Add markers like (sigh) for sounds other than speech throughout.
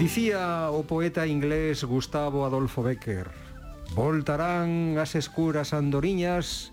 Dicía o poeta inglés Gustavo Adolfo Becker Voltarán as escuras andoriñas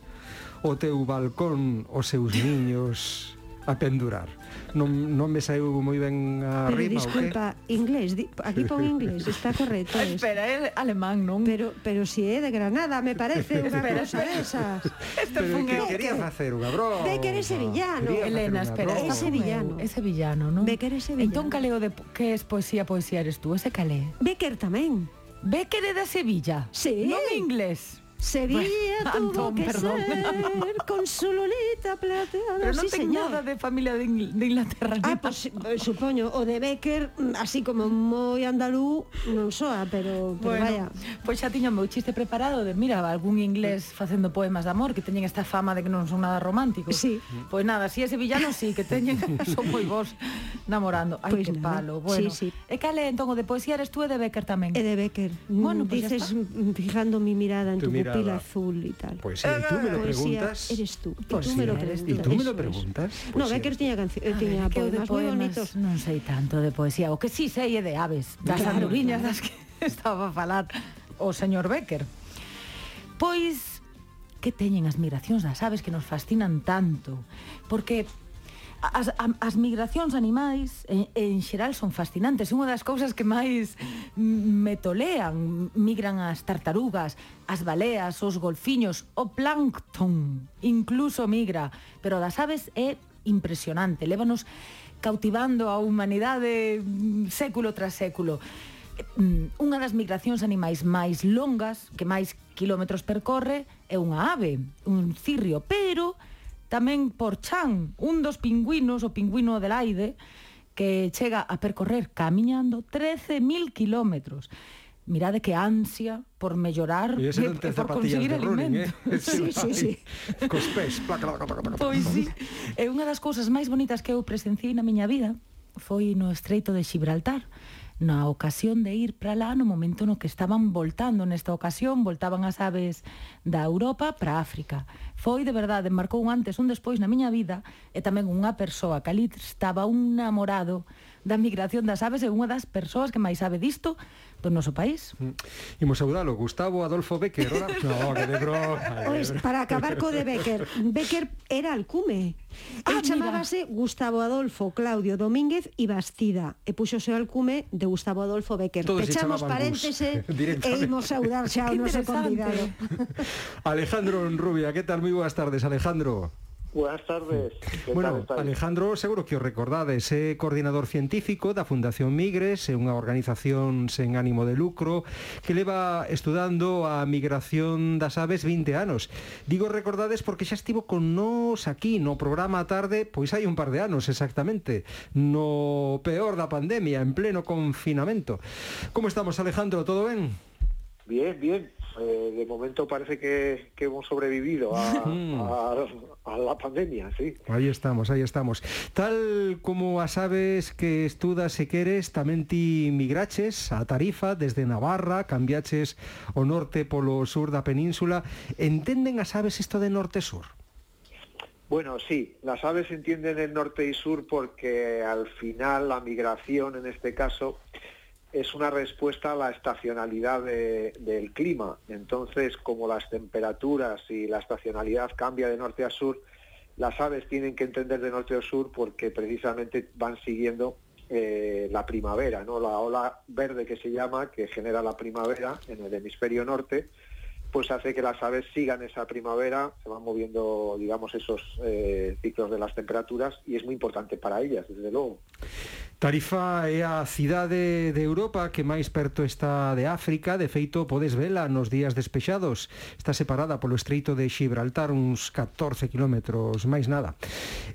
O teu balcón, os seus niños A pendurar non, non me saiu moi ben a pero rima, disculpa, inglés, di, aquí pon inglés, está correcto. Ah, es. Espera, é alemán, non? Pero, pero si é de Granada, me parece unha cousa desas. Este pero que quería facer unha broma. De que eres sevillano. Elena, espera, é sevillano. É sevillano, non? Becker é sevillano. Entón, caleo de que es poesía, poesía eres tú, ese calé? Becker tamén. Becker é da Sevilla. Sí. Non inglés. Sevilla bueno, tuvo Antón, que perdón. ser con su lolita plateada. Pero no sí, tengo nada de familia de, Ingl de Inglaterra. Ah, pues, eh, supoño, o de Becker, así como moi andalú, non soa, pero, pero bueno, vaya. Pois xa tiñan meu chiste preparado de, mira, algún inglés facendo poemas de amor que teñen esta fama de que non son nada románticos. Sí. Pois nada, si é sevillano, sí, que teñen, (laughs) son moi vos namorando. Ai, pois que nada. palo. Bueno, sí, sí. E cale entón o de poesía eres tú e de Becker tamén? E de Becker. Bueno, mm, pois pues dices, fijando mi mirada en tu mirada inspirada. pupila azul y tal. Poesía, y tú me lo preguntas. Eres tú. Y tú me lo preguntas. Y tú me lo preguntas. No, Becker tiña canciones, tiña poemas moi bonitos. Non sei tanto de poesía, o que si sí sei é de aves, das claro, das (laughs) que estaba a falar o señor Becker. Pois que teñen as migracións das aves que nos fascinan tanto, porque As, as migracións animais en, en xeral son fascinantes. Unha das cousas que máis me tolean Migran as tartarugas, as baleas, os golfiños O plancton incluso migra. Pero das aves é impresionante Lévanos cautivando a humanidade século tras século. Mm, unha das migracións animais máis longas Que máis quilómetros percorre É unha ave, un cirrio Pero tamén por Chan, un dos pingüinos, o pingüino Adelaide, que chega a percorrer camiñando 13.000 kilómetros. Mirade que ansia por mellorar e, e por conseguir alimento. Running, eh? (laughs) sí, sí, sí. Cos pés. Pois sí. E eh, unha das cousas máis bonitas que eu presenciei na miña vida foi no Estreito de Gibraltar na ocasión de ir para lá no momento no que estaban voltando nesta ocasión, voltaban as aves da Europa para África. Foi de verdade, marcou un antes, un despois na miña vida e tamén unha persoa que ali estaba un namorado da migración das aves e unha das persoas que máis sabe disto do noso país. Mm. Imos saudalo, Gustavo Adolfo Becker, ora? (laughs) no, que de broma. Pois, para acabar co de Becker, Becker era alcume. Ah, El chamábase mira. Gustavo Adolfo Claudio Domínguez e Bastida e puxose o alcume de Gustavo Adolfo Becker. Todos Pechamos paréntese (laughs) e imos saudar xa (laughs) o noso convidado. Alejandro Rubia, que tal? Moi boas tardes, Alejandro. Buenas tardes. Bueno, tal, Alejandro, seguro que os recordades, é coordinador científico da Fundación Migres, é unha organización sen ánimo de lucro que leva estudando a migración das aves 20 anos. Digo recordades porque xa estivo con nós aquí no programa a tarde, pois hai un par de anos exactamente, no peor da pandemia, en pleno confinamento. Como estamos, Alejandro? Todo ben? Bien, bien. Eh, de momento parece que, que hemos sobrevivido a, (laughs) a- a la pandemia, sí. Aí estamos, aí estamos. Tal como as aves que estudas e queres, tamén ti migraches a Tarifa desde Navarra, cambiaches o norte polo sur da península. Entenden as aves isto de norte-sur? Bueno, sí, las aves entienden el norte y sur porque al final la migración, en este caso, es una respuesta a la estacionalidad de- del clima. Entonces, como las temperaturas y la estacionalidad cambia de norte a sur, las aves tienen que entender de norte a sur porque precisamente van siguiendo eh, la primavera, ¿no? La ola verde que se llama, que genera la primavera en el hemisferio norte, pues hace que las aves sigan esa primavera, se van moviendo, digamos, esos eh, ciclos de las temperaturas y es muy importante para ellas, desde logo. Tarifa é a cidade de Europa que máis perto está de África, de feito podes vela nos días despexados. Está separada polo estreito de Gibraltar uns 14 kilómetros, máis nada.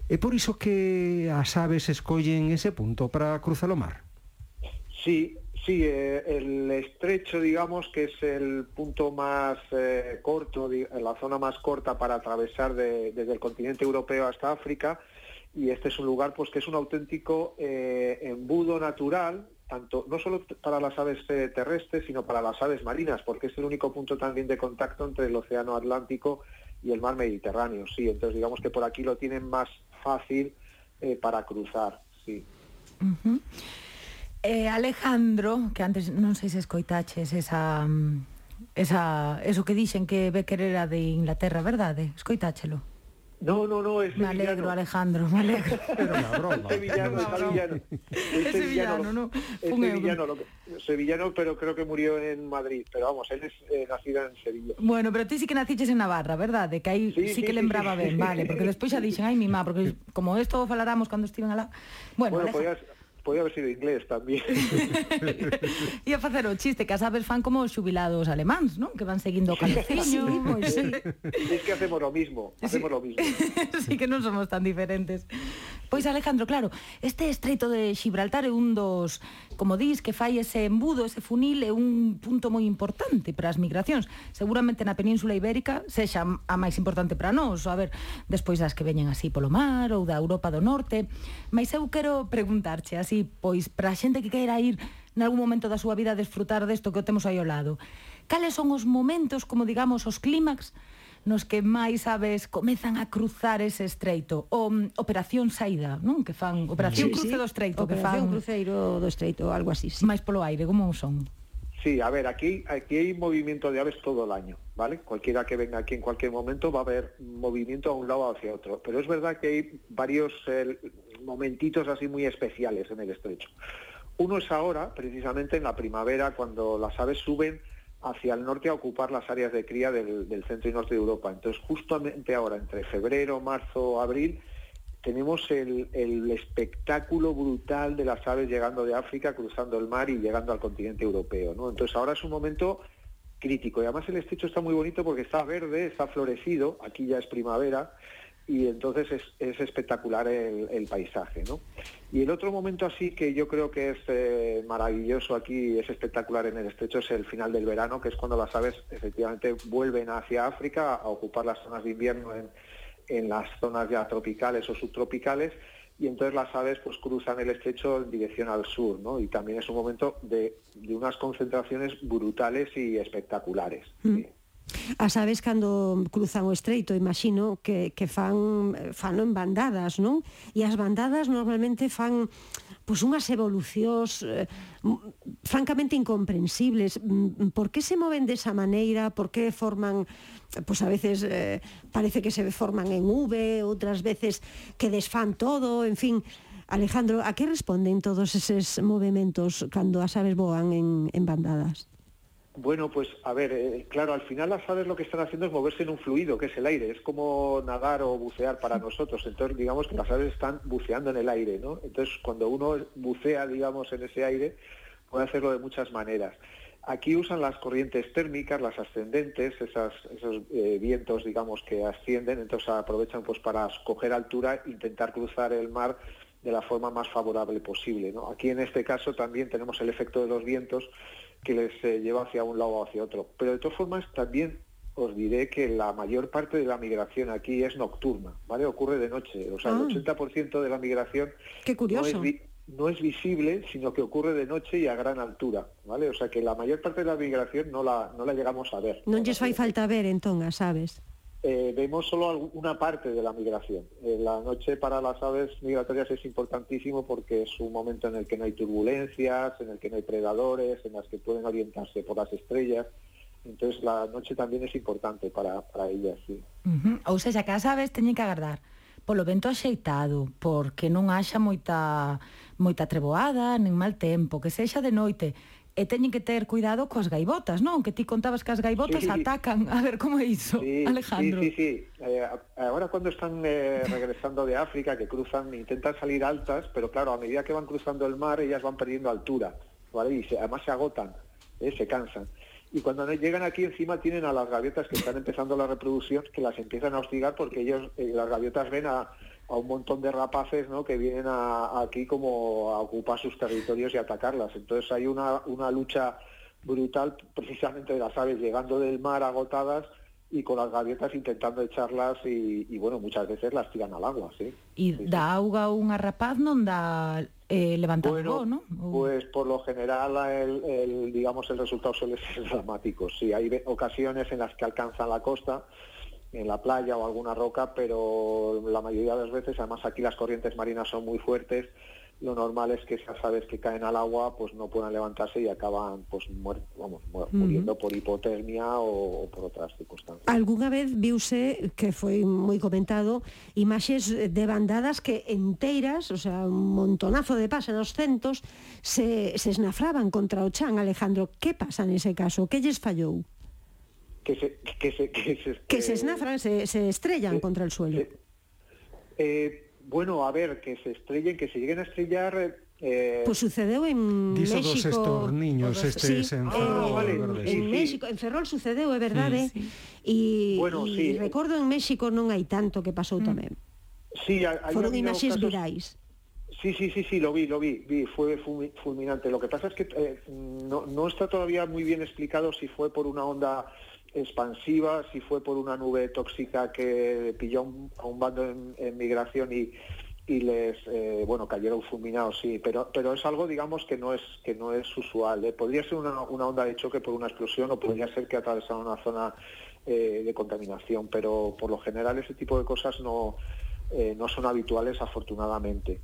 É por iso que as aves escollen ese punto para cruzar o mar. Sí, sí, eh, el estrecho, digamos, que es el punto más eh, corto, la zona más corta para atravesar de- desde el continente europeo hasta África, y este es un lugar, pues, que es un auténtico eh, embudo natural, tanto no solo para las aves terrestres, sino para las aves marinas, porque es el único punto también de contacto entre el océano Atlántico y el mar Mediterráneo. Sí, entonces digamos que por aquí lo tienen más fácil para cruzar. Sí. Eh, Alejandro, que antes non sei se escoitaches esa esa eso que dixen que Becker era de Inglaterra, verdade? Escoitáchelo. No, no, no, es Me alegro, Alejandro, me alegro. (laughs) Era una broma. Sevillano, es sevillano. Es sevillano, ¿no? Es sevillano, lo que- sevillano, pero creo que murió en Madrid. Pero vamos, él es eh, nacido en Sevilla. Bueno, pero ti sí que naciches en Navarra, verdade? Que aí sí, Sí, sí sí, que sí, lembraba sí. ben, vale, porque despois xa dixen, ai, mi má, porque (laughs) como esto falaramos cando estiven alá. Bueno, Bueno, Aleja- podía, podía haber sido inglés también. (laughs) e a facer o chiste, que as aves fan como os xubilados alemáns, non? Que van seguindo o caleciño. Sí, pois sí. Es que hacemos lo mismo, hacemos sí. lo mismo. (laughs) sí que non somos tan diferentes. Pois Alejandro, claro, este estreito de Gibraltar é un dos como dis, que fai ese embudo, ese funil, é un punto moi importante para as migracións. Seguramente na Península Ibérica sexa a máis importante para nós, a ver, despois das que veñen así polo mar ou da Europa do Norte. Mas eu quero preguntarche así, pois para a xente que queira ir nalgún momento da súa vida a desfrutar desto que o temos aí ao lado. Cales son os momentos, como digamos, os clímax nos que máis aves comezan a cruzar ese estreito, o mm, Operación Saída, non? Que fan Operación sí, Cruce sí. do Estreito, Operación que fan Cruceiro do Estreito, algo así, sí. Máis polo aire, como son? Sí, a ver, aquí, aquí hay movimiento de aves todo el año, ¿vale? Cualquiera que venga aquí en cualquier momento va a haber movimiento a un lado o hacia otro. Pero es verdad que hay varios eh, momentitos así muy especiales en el estrecho. Uno es ahora, precisamente en la primavera, cuando las aves suben hacia el norte a ocupar las áreas de cría del, centro y norte de Europa. Entonces, justamente ahora, entre febrero, marzo, abril, tenemos el, el espectáculo brutal de las aves llegando de África, cruzando el mar y llegando al continente europeo. ¿no? Entonces ahora es un momento crítico y además el estrecho está muy bonito porque está verde, está florecido, aquí ya es primavera y entonces es, es espectacular el, el paisaje. ¿no? Y el otro momento así que yo creo que es eh, maravilloso aquí, es espectacular en el estrecho, es el final del verano, que es cuando las aves efectivamente vuelven hacia África a ocupar las zonas de invierno en, en las zonas ya tropicales o subtropicales y entonces las aves pues cruzan el estrecho en dirección al sur, ¿no? Y también es un momento de, de unas concentraciones brutales y espectaculares. Sí. As aves cando cruzan o estreito, imagino que, que fan fano en bandadas, non? E as bandadas normalmente fan pois unhas evolucións eh, francamente incomprensibles. Mm, por que se moven desa maneira? Por que forman pois a veces eh, parece que se forman en V, outras veces que desfan todo, en fin, Alejandro, a que responden todos eses movimentos cando as aves voan en, en bandadas? Bueno, pues a ver, eh, claro, al final las aves lo que están haciendo es moverse en un fluido, que es el aire. Es como nadar o bucear para nosotros. Entonces, digamos que las aves están buceando en el aire, ¿no? Entonces, cuando uno bucea, digamos, en ese aire, puede hacerlo de muchas maneras. Aquí usan las corrientes térmicas, las ascendentes, esas, esos eh, vientos, digamos, que ascienden, entonces aprovechan pues para coger altura, intentar cruzar el mar de la forma más favorable posible. ¿no? Aquí en este caso también tenemos el efecto de los vientos que les eh, lleva hacia un lado o hacia otro. Pero de todas formas también os diré que la mayor parte de la migración aquí es nocturna, ¿vale? Ocurre de noche. O sea, Ah. el 80% de la migración Qué curioso. no es, vi- no es visible, sino que ocurre de noche y a gran altura, ¿vale? O sea que la mayor parte de la migración no la, no la llegamos a ver. Non lles fai falta ver entón as aves. eh, vemos solo una parte de la migración. Eh, la noche para las aves migratorias es importantísimo porque es un momento en el que no hay turbulencias, en el que no hay predadores, en las que pueden orientarse por las estrellas. Entonces la noche también es importante para, para ellas, sí. Uh -huh. Ou seja, que as aves teñen que agardar polo vento axeitado, porque non haxa moita moita treboada, nin mal tempo, que sexa de noite, E teñen que ter cuidado coas gaivotas, non? Que ti contabas que as gaivotas Sí. atacan. A ver, como é iso, Sí, Alejandro? Sí, sí, sí. Eh, ahora cuando están eh, regresando de África, que cruzan, intentan salir altas, pero claro, a medida que van cruzando el mar, ellas van perdiendo altura, ¿vale? Y se- además se agotan, ¿eh? se cansan. Y cuando llegan aquí encima tienen a las gaviotas que están empezando la reproducción, que las empiezan a hostigar porque ellos, eh, las gaviotas ven a, a un montón de rapaces ¿no? que vienen a- aquí como a ocupar sus territorios y atacarlas. Entonces hay una, una lucha brutal precisamente de las aves llegando del mar agotadas y con las gaviotas intentando echarlas y, y, bueno, muchas veces las tiran al agua, sí. E Sí, da auga unha rapaz non dá eh, levantar Bueno? Ou- pues por lo general el, el, digamos el resultado suele ser (laughs) dramático. Sí, hay ocasiones en las que alcanzan la costa, en la playa o alguna roca, pero la mayoría de las veces, además aquí las corrientes marinas son muy fuertes, lo normal es que esas aves que caen al agua pues no puedan levantarse y acaban pues vamos, muriendo por hipotermia o, o por otras circunstancias. Alguna vez viuse, que foi moi comentado, imaxes de bandadas que enteiras, o sea, un montonazo de pásaros centos, se, se esnafraban contra o chan, Alejandro. Que pasa nese caso? Que lles fallou? que se, que se, que se, que se esnafran, se, se estrellan eh, contra el suelo. Eh, eh, bueno, a ver, que se estrellen, que se lleguen a estrellar. Eh, pues sucedió en Diso México. estos niños este sí, ah, en Ferrol. Oh, vale, en sí, México, ¿eh? sí. en Ferrol sucedeu, é verdade? sí. E, bueno, e sí. recordo en México non hai tanto que pasou mm. tamén. Sí, hai, Foron imaxes casos... virais. Sí, sí, sí, sí, lo vi, lo vi, vi, fue fulminante. Lo que pasa es que eh, no, no está todavía muy bien explicado si fue por una onda expansiva, si fue por una nube tóxica que pilló a un bando en, en migración y, y les, eh, bueno, cayeron fulminados, sí, pero, pero es algo, digamos, que no es, que no es usual. ¿eh? Podría ser una, una onda de choque por una explosión o podría ser que atravesaron una zona eh, de contaminación, pero por lo general ese tipo de cosas no, no son habituales afortunadamente.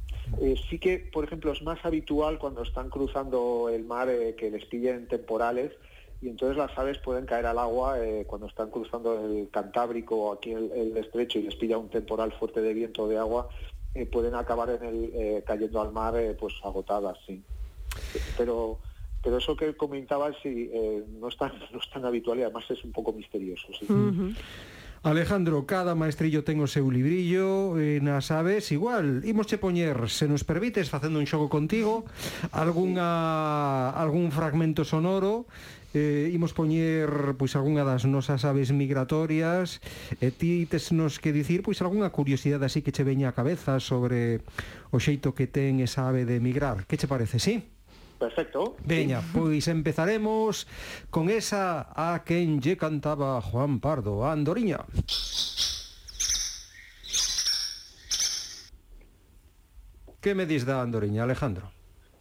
Sí que, por ejemplo, es más habitual cuando están cruzando el mar que les pillen temporales y entonces las aves pueden caer al agua eh, cuando están cruzando el Cantábrico o aquí el, el estrecho y les pilla un temporal fuerte de viento o de agua, eh, pueden acabar en el, eh, cayendo al mar eh, pues agotadas, sí. Pero pero eso que comentabas sí, eh, no, es tan, (laughs) no es tan habitual y además es un poco misterioso. Sí. Alejandro, cada maestrillo ten o seu librillo e nas aves igual. Imosche poñer, se nos permites, facendo un xogo contigo, algunha, algún fragmento sonoro eh, imos poñer pois algunha das nosas aves migratorias e ti tesnos que dicir pois algunha curiosidade así que che veña a cabeza sobre o xeito que ten esa ave de emigrar. Que che parece, si? Sí? Perfecto. Veña, sí. pois empezaremos con esa a quen lle cantaba Juan Pardo, a Andoriña. Que me dis da Andoriña, Alejandro?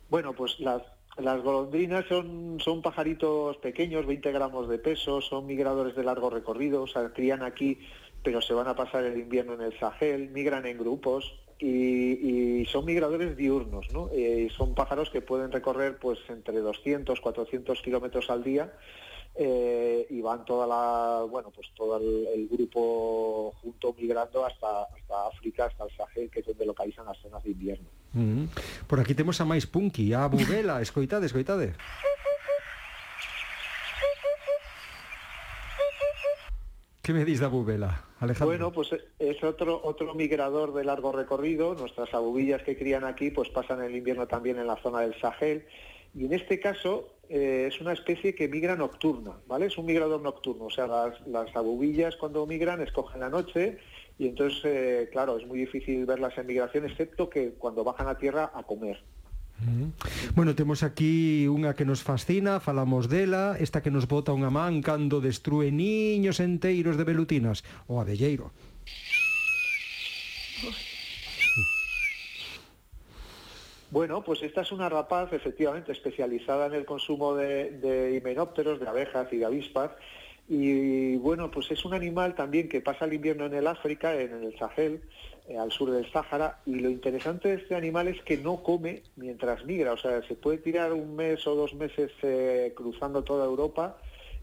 Bueno, pues las las golondrinas son, son pajaritos pequeños, 20 gramos de peso, son migradores de largo recorrido, o sea, crían aquí, pero se van a pasar el invierno en el Sahel, migran en grupos y, son migradores diurnos, ¿no? Eh, son pájaros que pueden recorrer pues entre 200, 400 kilómetros al día eh, y van toda la, bueno, pues todo el, el grupo junto migrando hasta, hasta África, hasta el Sahel, que es donde localizan las zonas de invierno. Mm. Por aquí temos a máis punky, a Bubela, escoitade, escoitade. Que me dis da Bubela, Alejandro? Bueno, pues es otro otro migrador de largo recorrido. Nuestras abubillas que crían aquí, pues pasan el invierno también en la zona del Sahel. Y en este caso eh, es una especie que migra nocturna, ¿vale? Es un migrador nocturno. O sea, las, las abubillas cuando migran escogen la noche y entonces, eh, claro, es muy difícil verlas en migración, excepto que cuando bajan a tierra a comer. Bueno, temos aquí unha que nos fascina, falamos dela, esta que nos bota unha man cando destrue niños enteiros de velutinas, o abelleiro. Bueno, pues esta es una rapaz efectivamente especializada en el consumo de, de himenópteros, de abejas y de avispas. Y bueno, pues es un animal también que pasa el invierno en el África, en el Sahel, eh, al sur del Sáhara. Y lo interesante de este animal es que no come mientras migra. O sea, se puede tirar un mes o dos meses eh, cruzando toda Europa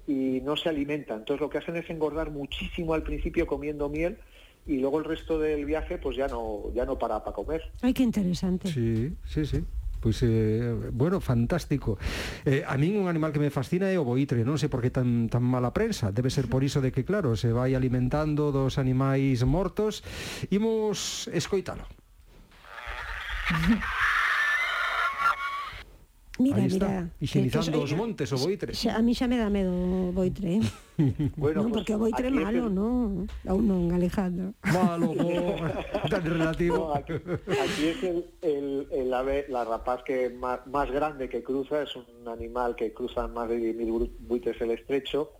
y no se alimenta. Entonces lo que hacen es engordar muchísimo al principio comiendo miel y luego el resto del viaje pues ya no ya no para para comer. Ai, que interesante. Sí, sí, sí. Pois, eh, bueno, fantástico. Eh, a min un animal que me fascina é o boitre, non sei por que tan, tan mala prensa. Debe ser por iso de que, claro, se vai alimentando dos animais mortos. Imos escoitalo. (laughs) Mira, está, mira. higienizando que- os montes o boitre. A mí xa me dá medo o boitre, eh? (laughs) Bueno, non, pues porque boitre malo, el- non? Ou non, Alejandro. Malo, (laughs) tan relativo. No, aquí, aquí es el, el- el ave, la rapaz que más, más grande que cruza, es un animal que cruzan más de 10.000 buitres el estrecho,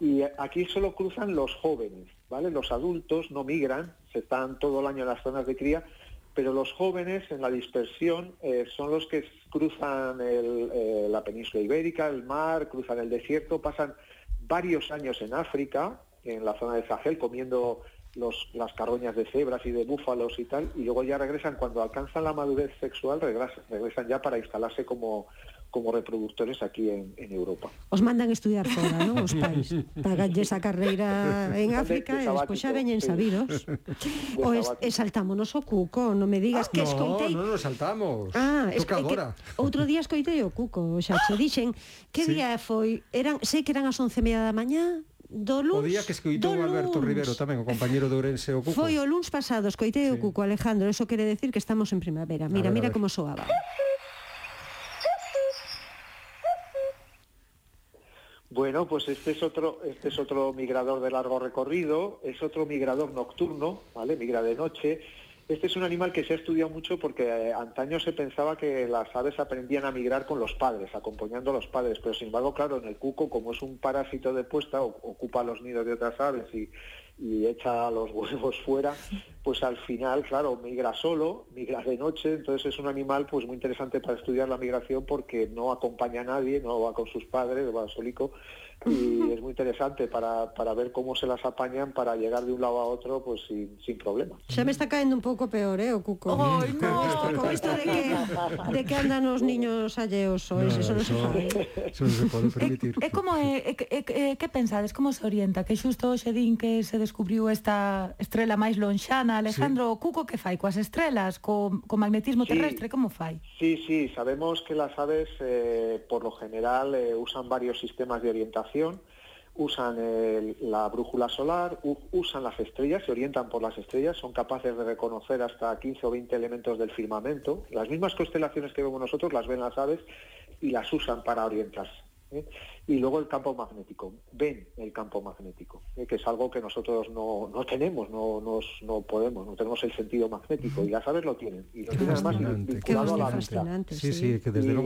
y aquí solo cruzan los jóvenes, ¿vale? Los adultos no migran, se están todo el año en las zonas de cría, pero los jóvenes en la dispersión eh, son los que cruzan eh, la península ibérica, el mar, cruzan el desierto, pasan varios años en África, en la zona del Sahel, comiendo los, las carroñas de cebras y de búfalos y tal, y luego ya regresan, cuando alcanzan la madurez sexual, regresan, regresan ya para instalarse como, como reproductores aquí en, en Europa. Os mandan estudiar fora, non? Os pais. Pagalles a carreira en África e despois xa veñen sí. sabidos. (laughs) O es, e saltámonos o cuco, non me digas ah, que no, escoitei... No, non nos saltamos. Ah, Toca es, agora. Que, outro día escoitei o cuco, xa che dixen que sí. día foi, eran, sei que eran as 11:30 da mañá, do O luns. día que escoitou do Alberto luns. Rivero tamén, o compañero de Ourense o Cuco. Foi o luns pasado, escoitei o cuco, Alejandro, eso quere decir que estamos en primavera. Mira, ver, mira como soaba. Bueno, pues este es otro, este es otro migrador de largo recorrido, es otro migrador nocturno, ¿vale? Migra de noche. Este es un animal que se ha estudiado mucho porque eh, antaño se pensaba que las aves aprendían a migrar con los padres, acompañando a los padres, pero sin embargo, claro, en el cuco, como es un parásito de puesta, o- ocupa los nidos de otras aves y, echa los (laughs) huevos fuera, pues al final, claro, migra solo, migra de noche, entonces es un animal pues muy interesante para estudiar la migración porque no acompaña a nadie, no va con sus padres, va solico, y es muy interesante para, para ver cómo se las apañan para llegar de un lado a otro pues sin, sin problema. Ya me está cayendo un poco peor, ¿eh, o Cuco? Oh, no! Con esto de que, de que andan os niños alleos hoy, no, eso, no se sabe. Eso non se pode permitir. É, é como, eh, eh, eh, é, é, é, que pensades, como se orienta? Que xusto hoxe din que se descubriu esta estrela máis lonxana, Alejandro, sí. Cuco que fai coas estrelas, co, co magnetismo terrestre, sí. como fai? Sí, sí, sabemos que las aves eh, por lo general eh, usan varios sistemas de orientación usan el- la brújula solar, u- usan las estrellas, se orientan por las estrellas, son capaces de reconocer hasta 15 o 20 elementos del firmamento. Las mismas constelaciones que vemos nosotros las ven las aves y las usan para orientarse. ¿eh? Y luego el campo magnético, ven el campo magnético, ¿eh? que es algo que nosotros no, no tenemos, no, nos- no podemos, no tenemos el sentido magnético, y las aves lo tienen, y lo Qué tienen además vinculado a la vista Sí, sí, que desde y, la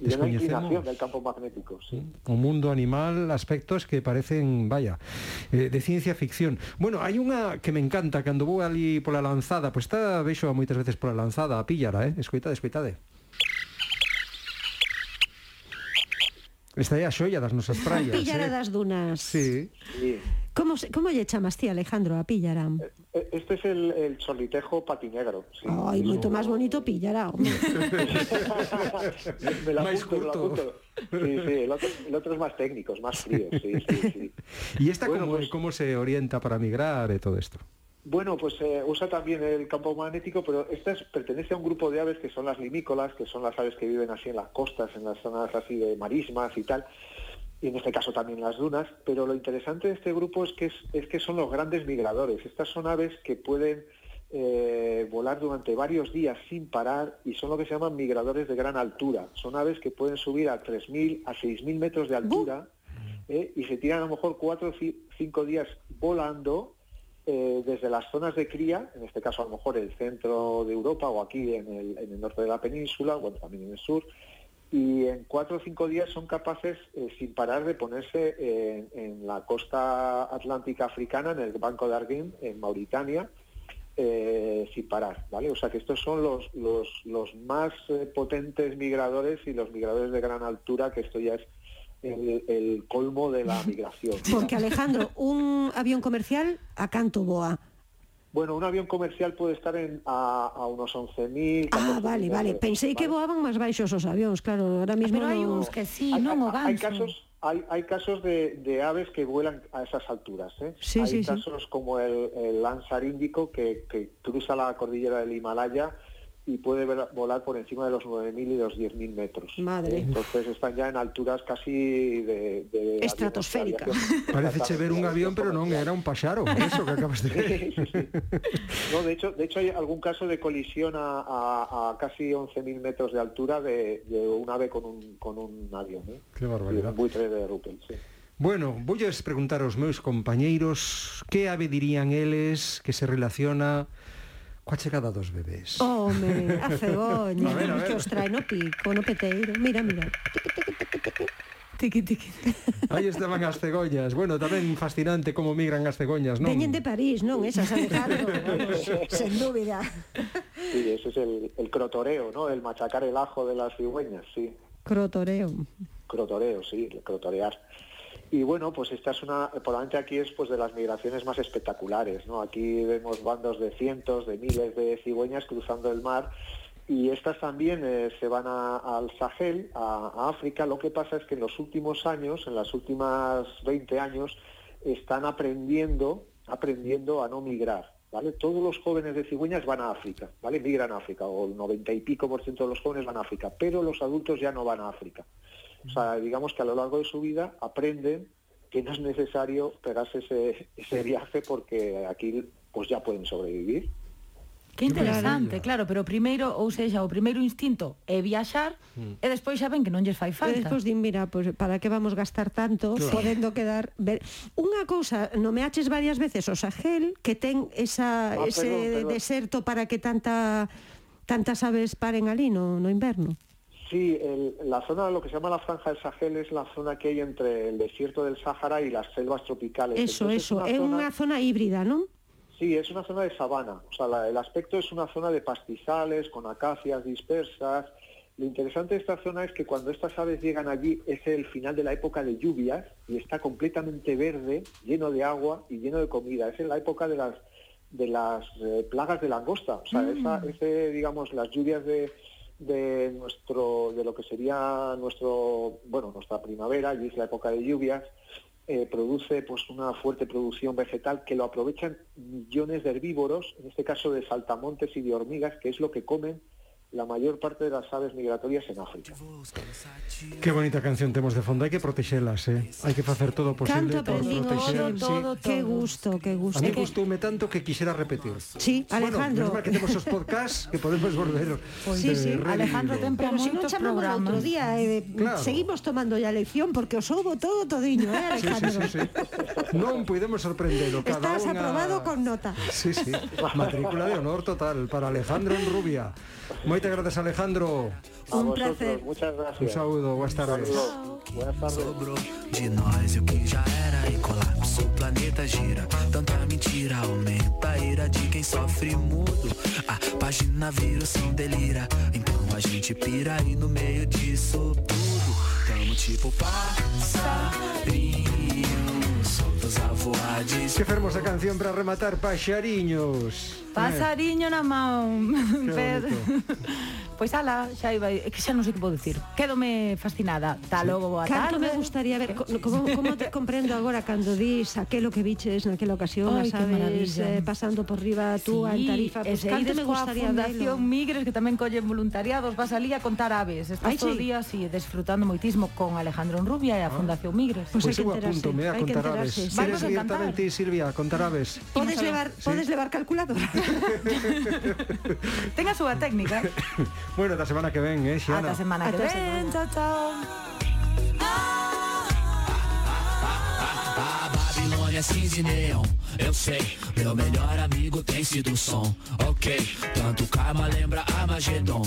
descoñecemos del campo magnético, sí. Mm. O mundo animal, aspectos que parecen, vaya, eh, de ciencia ficción. Bueno, hai unha que me encanta, cando vou ali pola lanzada, pois pues eh, está vexo moitas veces pola lanzada, a píllara, eh? Escoitade, escoitade. Esta é a xoia das nosas praias. (laughs) A píllara eh? das dunas. Sí. sí. Como, se- como lle chamas ti, Alejandro, a pillara? Eh, Este es el, el chorlitejo patinegro. Sí. Ai, Es moito máis bonito pillara, home. (laughs) me Máis curto. apunto. Sí, sí, el otro, el otro es más técnico, es más frío, sí, sí, sí. (laughs) E esta Bueno, como, pues- como se orienta para migrar e todo isto? Bueno, pues eh, usa también el campo magnético, pero esta es- pertenece a un grupo de aves que son las limícolas, que son las aves que viven así en las costas, en las zonas así de marismas y tal, y en este caso también las dunas. Pero lo interesante de este grupo es que, es, es que son los grandes migradores. Estas son aves que pueden eh, volar durante varios días sin parar y son lo que se llaman migradores de gran altura. Son aves que pueden subir a 3.000, a 6.000 metros de altura ¿eh? y se tiran a lo mejor cuatro o ci- cinco días volando eh, desde las zonas de cría, en este caso a lo mejor el centro de Europa o aquí en el, en el norte de la península, bueno, también en el sur, y en cuatro o cinco días son capaces, eh, sin parar, de ponerse en, en la costa atlántica africana, en el Banco de Arguin, en Mauritania, eh, sin parar, ¿vale? O sea que estos son los, los, más eh, potentes migradores y los migradores de gran altura, que esto ya es el, colmo de la migración. (laughs) Porque, Alejandro, un avión comercial a canto boa. Bueno, un avión comercial puede estar en, a, a unos 11.000... Ah, vale, vale. Pensei vale. que voaban máis baixos os avións, claro. Ahora mismo Pero no... unos uns que sí, non o hay casos, hay, hay casos de, de aves que vuelan a esas alturas. ¿eh? Sí, hay sí, casos sí. como el, el lanzar índico que, que cruza la cordillera del Himalaya y puede volar por encima de los 9.000 y los 10.000 metros. Madre. Entonces están ya en alturas casi de... de Estratosféricas. Parece che ver un avión, pero non, era un paxaro, eso que acabas de ver. Sí, sí. No, de hecho, de hecho hay algún caso de colisión a, a, a casi 11.000 metros de altura de, de un ave con un, con un avión. ¿eh? Qué barbaridad. Un buitre de Ruppel, sí. Bueno, voulles preguntar aos meus compañeiros que ave dirían eles que se relaciona coa chegada dos bebés. Home, a (laughs) cegoña, a ver, a ver. que os trae no pico, no peteiro. Mira, mira. Tiqui, tiqui, Aí estaban as cegoñas. Bueno, tamén fascinante como migran as cegoñas, non? Veñen de París, non? Esas, Alejandro. (laughs) Sen dúbida. Sí, ese es el, el crotoreo, ¿no? El machacar el ajo de las cigüeñas, sí. Crotoreo. Crotoreo, sí, crotorear. Y bueno, pues esta es una, probablemente aquí es pues de las migraciones más espectaculares, ¿no? Aquí vemos bandos de cientos, de miles de cigüeñas cruzando el mar y estas también eh, se van al Sahel, a, África. Lo que pasa es que en los últimos años, en las últimas 20 años, están aprendiendo, aprendiendo a no migrar. ¿Vale? Todos los jóvenes de cigüeñas van a África, ¿vale? Migran a África, o el 90 y pico por ciento de los jóvenes van a África, pero los adultos ya no van a África. O sea, digamos que a lo largo de su vida aprenden que no es necesario pegarse ese, ese viaje porque aquí pues ya pueden sobrevivir. Que interesante, claro, pero primeiro, ou seja, o primeiro instinto é viaxar mm. e despois xa ven que non lles fai falta. E despois din, mira, pues, para que vamos gastar tanto claro. podendo quedar... Ver... Unha cousa, nomeaches varias veces o Sahel, que ten esa, ah, ese perdón, perdón. deserto para que tanta tantas aves paren ali no, no inverno. Sí, el, la zona, lo que se llama la franja del Sahel es la zona que hay entre el desierto del Sáhara y las selvas tropicales. Eso, Entonces, eso, é unha zona... zona híbrida, non? Sí, es una zona de sabana. O sea, la, el aspecto es una zona de pastizales, con acacias dispersas. Lo interesante de esta zona es que cuando estas aves llegan allí es el final de la época de lluvias y está completamente verde, lleno de agua y lleno de comida. Es en la época de las de las eh, plagas de langosta. O sea, mm. esa, ese, digamos, las lluvias de, de nuestro, de lo que sería nuestro, bueno, nuestra primavera, y es la época de lluvias, eh, produce pues una fuerte producción vegetal que lo aprovechan millones de herbívoros, en este caso de saltamontes y de hormigas, que es lo que comen la mayor parte de las aves migratorias en África. Qué bonita canción tenemos de fondo, hay que protexelas, eh? hay que facer todo posible Canto para protexer. Todo, todo, sí. Qué gusto, qué gusto. A mí que... gustoume tanto que quisiera repetir. Sí, Alejandro. Bueno, que temos os podcasts que podemos volver. Pues, sí, sí, Alejandro ten Pero si non chamamos outro día, eh, claro. seguimos tomando ya lección porque os houbo todo todiño, eh, Alejandro. Sí, sí, sí, sí. non podemos sorprendelo. Cada Estás unha... aprobado con nota. Sí, sí, matrícula de honor total para Alejandro en Rubia. Moitas gracias, Alejandro. A un vosotros, placer. Muchas gracias. Un saludo, buenas tardes. Buenas tardes. Sobrou de nós o que já era e colapso. O planeta gira, tanta mentira aumenta a ira de quem sofre mudo. A página vira sem delira. Então a gente pira e no meio disso tudo. Tamo tipo passarinho, soltos a voar de... Que fermosa canción para rematar, Paxariños. Pasariño na man. (laughs) Pois ala, xa iba, é que xa non sei que vou dicir. Quédome fascinada. Ta logo boa Canto tarde. Canto me gustaría ver como, (laughs) como te comprendo agora cando dis aquelo que viches naquela ocasión, Ay, sabes, eh, pasando por riba tú sí, en Tarifa, pois pues, canto me gustaría a Fundación velo. Migres que tamén collen voluntariados, vas ali a contar aves. Estás Ay, todo sí. día así desfrutando moitismo con Alejandro Enrubia e a ah. Fundación Migres. Pois pues pues eu apúntome a contar aves. Vamos a cantar. Silvia, a contar aves. Podes levar, podes levar calculadora. (laughs) Ten a súa técnica. (laughs) Bueno, esta semana que ven, eh, Xiana? Esta semana que ven, chao, chao. Babilônia cinza neon, eu sei Meu melhor amigo tem sido som, ok Tanto karma lembra Armagedon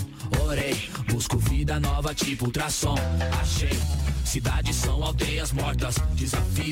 Orei, busco vida nova tipo ultrassom. Achei, cidades são aldeias mortas. Desafio